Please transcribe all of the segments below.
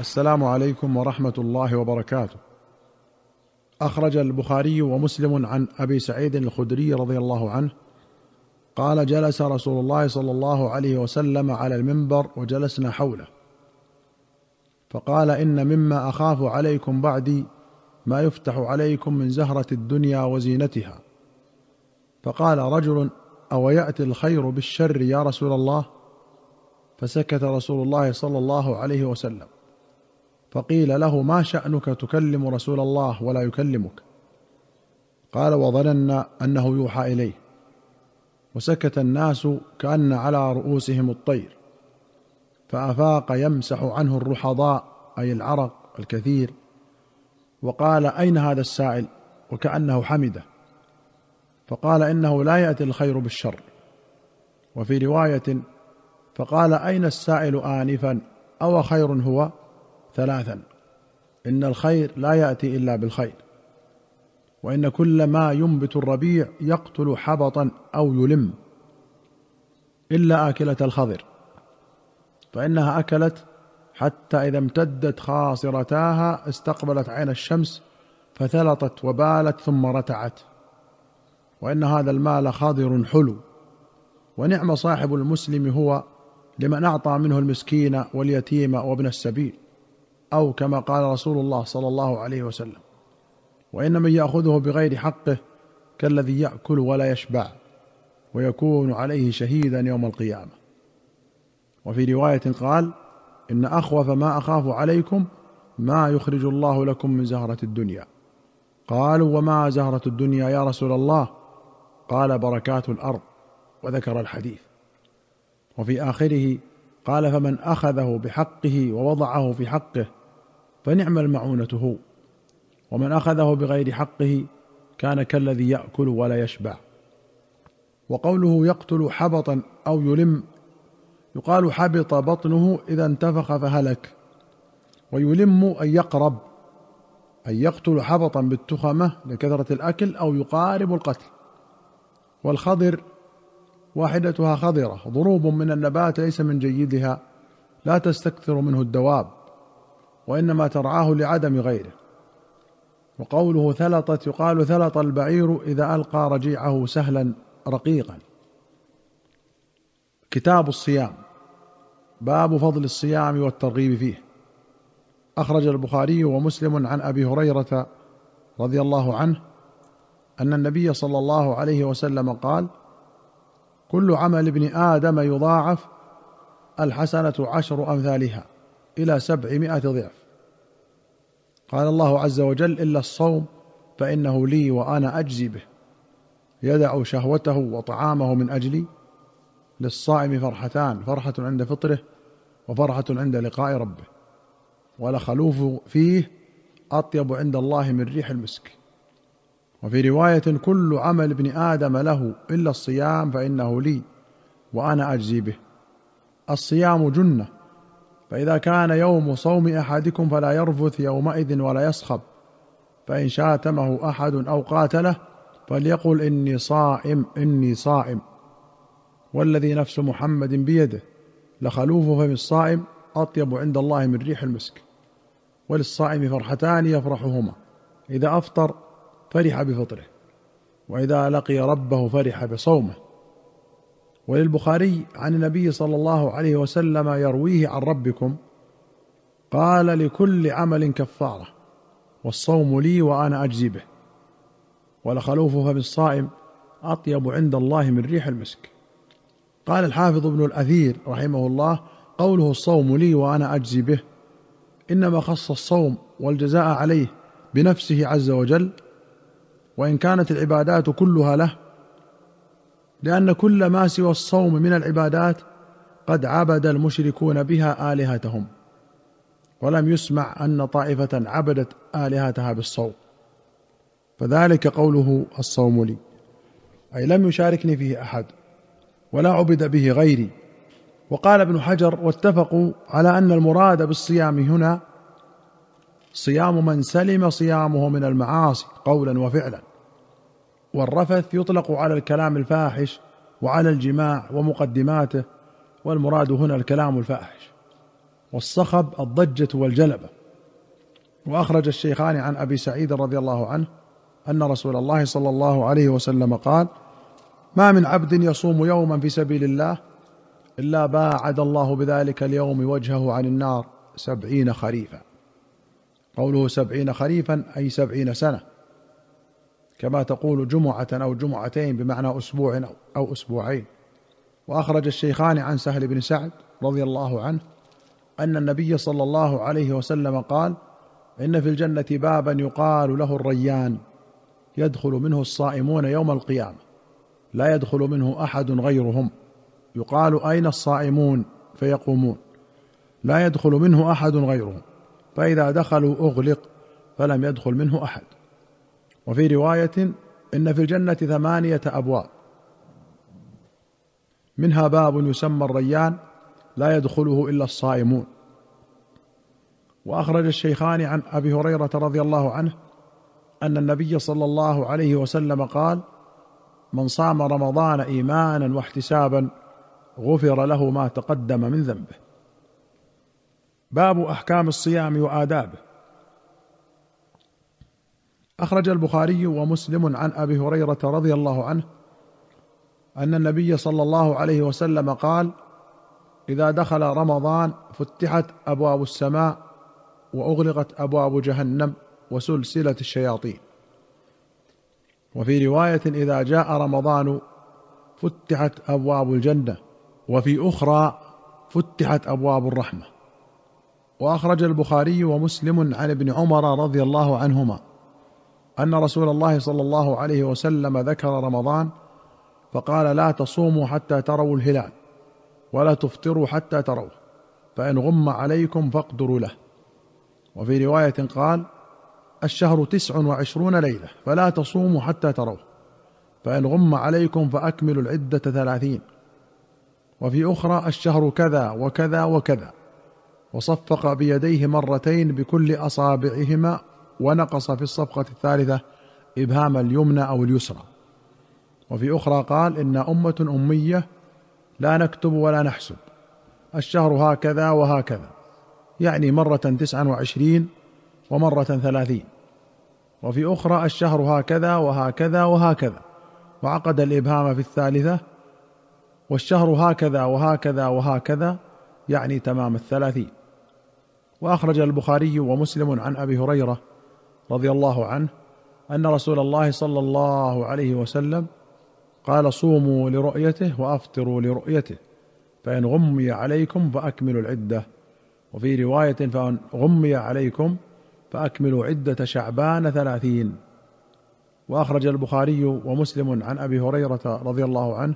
السلام عليكم ورحمة الله وبركاته. أخرج البخاري ومسلم عن أبي سعيد الخدري رضي الله عنه قال جلس رسول الله صلى الله عليه وسلم على المنبر وجلسنا حوله. فقال إن مما أخاف عليكم بعدي ما يفتح عليكم من زهرة الدنيا وزينتها. فقال رجل أو ياتي الخير بالشر يا رسول الله؟ فسكت رسول الله صلى الله عليه وسلم. فقيل له ما شأنك تكلم رسول الله ولا يكلمك؟ قال وظننا أنه يوحى إليه. وسكت الناس كأن على رؤوسهم الطير. فأفاق يمسح عنه الرحضاء أي العرق الكثير. وقال أين هذا السائل؟ وكأنه حمده. فقال إنه لا يأتي الخير بالشر. وفي رواية فقال أين السائل انفا؟ أو خير هو؟ ثلاثا. إن الخير لا يأتي إلا بالخير. وإن كل ما ينبت الربيع يقتل حبطا أو يلم. إلا آكلة الخضر. فإنها أكلت حتى إذا امتدت خاصرتاها استقبلت عين الشمس فثلطت وبالت ثم رتعت. وإن هذا المال خضر حلو. ونعم صاحب المسلم هو لمن أعطى منه المسكين واليتيم وابن السبيل. أو كما قال رسول الله صلى الله عليه وسلم وان من يأخذه بغير حقه كالذي يأكل ولا يشبع ويكون عليه شهيدا يوم القيامة. وفي رواية قال إن أخوف ما أخاف عليكم ما يخرج الله لكم من زهرة الدنيا. قالوا وما زهرة الدنيا يا رسول الله؟ قال بركات الأرض وذكر الحديث. وفي آخره قال فمن أخذه بحقه ووضعه في حقه فنعم المعونة هو. ومن أخذه بغير حقه كان كالذي يأكل ولا يشبع. وقوله يقتل حبطا أو يلم يقال حبط بطنه إذا انتفخ فهلك. ويلم أن يقرب أن يقتل حبطا بالتخمة لكثرة الأكل أو يقارب القتل. والخضر واحدتها خضرة ضروب من النبات ليس من جيدها لا تستكثر منه الدواب. وإنما ترعاه لعدم غيره. وقوله ثلطت يقال ثلط البعير إذا ألقى رجيعه سهلا رقيقا. كتاب الصيام باب فضل الصيام والترغيب فيه. أخرج البخاري ومسلم عن أبي هريرة رضي الله عنه أن النبي صلى الله عليه وسلم قال كل عمل ابن آدم يضاعف الحسنة عشر أمثالها. إلى سبعمائة ضعف. قال الله عز وجل إلا الصوم فإنه لي وأنا أجزي به. يدع شهوته وطعامه من أجلي. للصائم فرحتان فرحة عند فطره وفرحة عند لقاء ربه. ولخلوف فيه أطيب عند الله من ريح المسك. وفي رواية كل عمل ابن آدم له إلا الصيام فإنه لي وأنا أجزي به. الصيام جنة فإذا كان يوم صوم أحدكم فلا يرفث يومئذ ولا يصخب فإن شاتمه أحد أو قاتله فليقل إني صائم إني صائم. والذي نفس محمد بيده لخلوف فم الصائم أطيب عند الله من ريح المسك. وللصائم فرحتان يفرحهما إذا أفطر فرح بفطره وإذا لقي ربه فرح بصومه. وللبخاري عن النبي صلى الله عليه وسلم يرويه عن ربكم قال لكل عمل كفارة والصوم لي وأنا أجزي به ولخلوف فم الصائم أطيب عند الله من ريح المسك. قال الحافظ ابن الأثير رحمه الله قوله الصوم لي وأنا أجزي به إنما خص الصوم والجزاء عليه بنفسه عز وجل وإن كانت العبادات كلها له لأن كل ما سوى الصوم من العبادات قد عبد المشركون بها آلهتهم. ولم يسمع أن طائفة عبدت آلهتها بالصوم. فذلك قوله الصوم لي. أي لم يشاركني فيه أحد ولا عبد به غيري. وقال ابن حجر واتفقوا على أن المراد بالصيام هنا صيام من سلم صيامه من المعاصي قولا وفعلا. والرفث يطلق على الكلام الفاحش وعلى الجماع ومقدماته والمراد هنا الكلام الفاحش. والصخب الضجة والجلبة. وأخرج الشيخان عن أبي سعيد رضي الله عنه أن رسول الله صلى الله عليه وسلم قال ما من عبد يصوم يوما في سبيل الله إلا باعد الله بذلك اليوم وجهه عن النار سبعين خريفا. قوله سبعين خريفا أي سبعين سنة. كما تقول جمعة أو جمعتين بمعنى أسبوع أو أسبوعين. وأخرج الشيخان عن سهل بن سعد رضي الله عنه أن النبي صلى الله عليه وسلم قال إن في الجنة بابا يقال له الريان يدخل منه الصائمون يوم القيامة لا يدخل منه أحد غيرهم. يقال أين الصائمون؟ فيقومون. لا يدخل منه أحد غيرهم فإذا دخلوا أغلق فلم يدخل منه أحد. وفي رواية إن في الجنة ثمانية أبواب. منها باب يسمى الريان لا يدخله إلا الصائمون. وأخرج الشيخان عن أبي هريرة رضي الله عنه أن النبي صلى الله عليه وسلم قال من صام رمضان إيمانا واحتسابا غفر له ما تقدم من ذنبه. باب أحكام الصيام وآدابه. أخرج البخاري ومسلم عن أبي هريرة رضي الله عنه أن النبي صلى الله عليه وسلم قال إذا دخل رمضان فتحت أبواب السماء وأغلقت أبواب جهنم وسلسلة الشياطين وفي رواية إذا جاء رمضان فتحت أبواب الجنة وفي أخرى فتحت أبواب الرحمة وأخرج البخاري ومسلم عن ابن عمر رضي الله عنهما. أن رسول الله صلى الله عليه وسلم ذكر رمضان فقال لا تصوموا حتى تروا الهلال ولا تفطروا حتى تروه فإن غم عليكم فاقدروا له. وفي رواية قال الشهر تسع وعشرون ليلة فلا تصوموا حتى تروه فإن غم عليكم فأكملوا العدة ثلاثين. وفي أخرى الشهر كذا وكذا وكذا وصفق بيديه مرتين بكل أصابعهما ونقص في الصفقة الثالثة إبهام اليمنى أو اليسرى. وفي أخرى قال إن أمة أمية لا نكتب ولا نحسب. الشهر هكذا وهكذا. يعني مرة تسعا وعشرين ومرة ثلاثين. وفي أخرى الشهر هكذا وهكذا وهكذا. وعقد الإبهام في الثالثة والشهر هكذا وهكذا وهكذا يعني تمام الثلاثين. وأخرج البخاري ومسلم عن أبي هريرة رضي الله عنه أن رسول الله صلى الله عليه وسلم قال صوموا لرؤيته وأفطروا لرؤيته فإن غمي عليكم فأكملوا العدة. وفي رواية فإن غمي عليكم فأكملوا عدة شعبان ثلاثين. وأخرج البخاري ومسلم عن أبي هريرة رضي الله عنه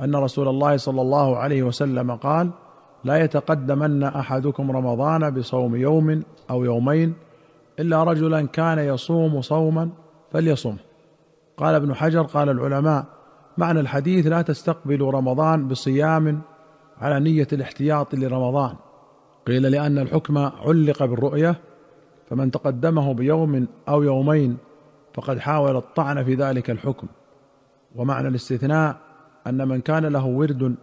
أن رسول الله صلى الله عليه وسلم قال لا يتقدمن أحدكم رمضان بصوم يوم أو يومين إلا رجلا كان يصوم صوما فليصمه قال ابن حجر قال العلماء معنى الحديث لا تستقبلوا رمضان بصيام على نية الاحتياط لرمضان. قيل لأن الحكم علق بالرؤية فمن تقدمه بيوم أو يومين فقد حاول الطعن في ذلك الحكم. ومعنى الاستثناء أن من كان له ورد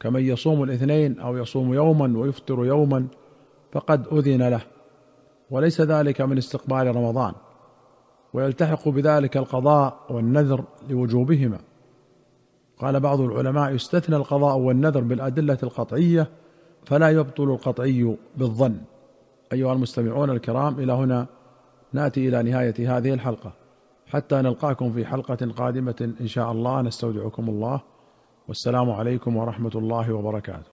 كمن يصوم الاثنين أو يصوم يوما ويفطر يوما فقد أذن له. وليس ذلك من استقبال رمضان ويلتحق بذلك القضاء والنذر لوجوبهما. قال بعض العلماء يستثنى القضاء والنذر بالأدلة القطعية فلا يبطل القطعي بالظن. أيها المستمعون الكرام إلى هنا نأتي إلى نهاية هذه الحلقة. حتى نلقاكم في حلقة قادمة إن شاء الله. نستودعكم الله. والسلام عليكم ورحمة الله وبركاته.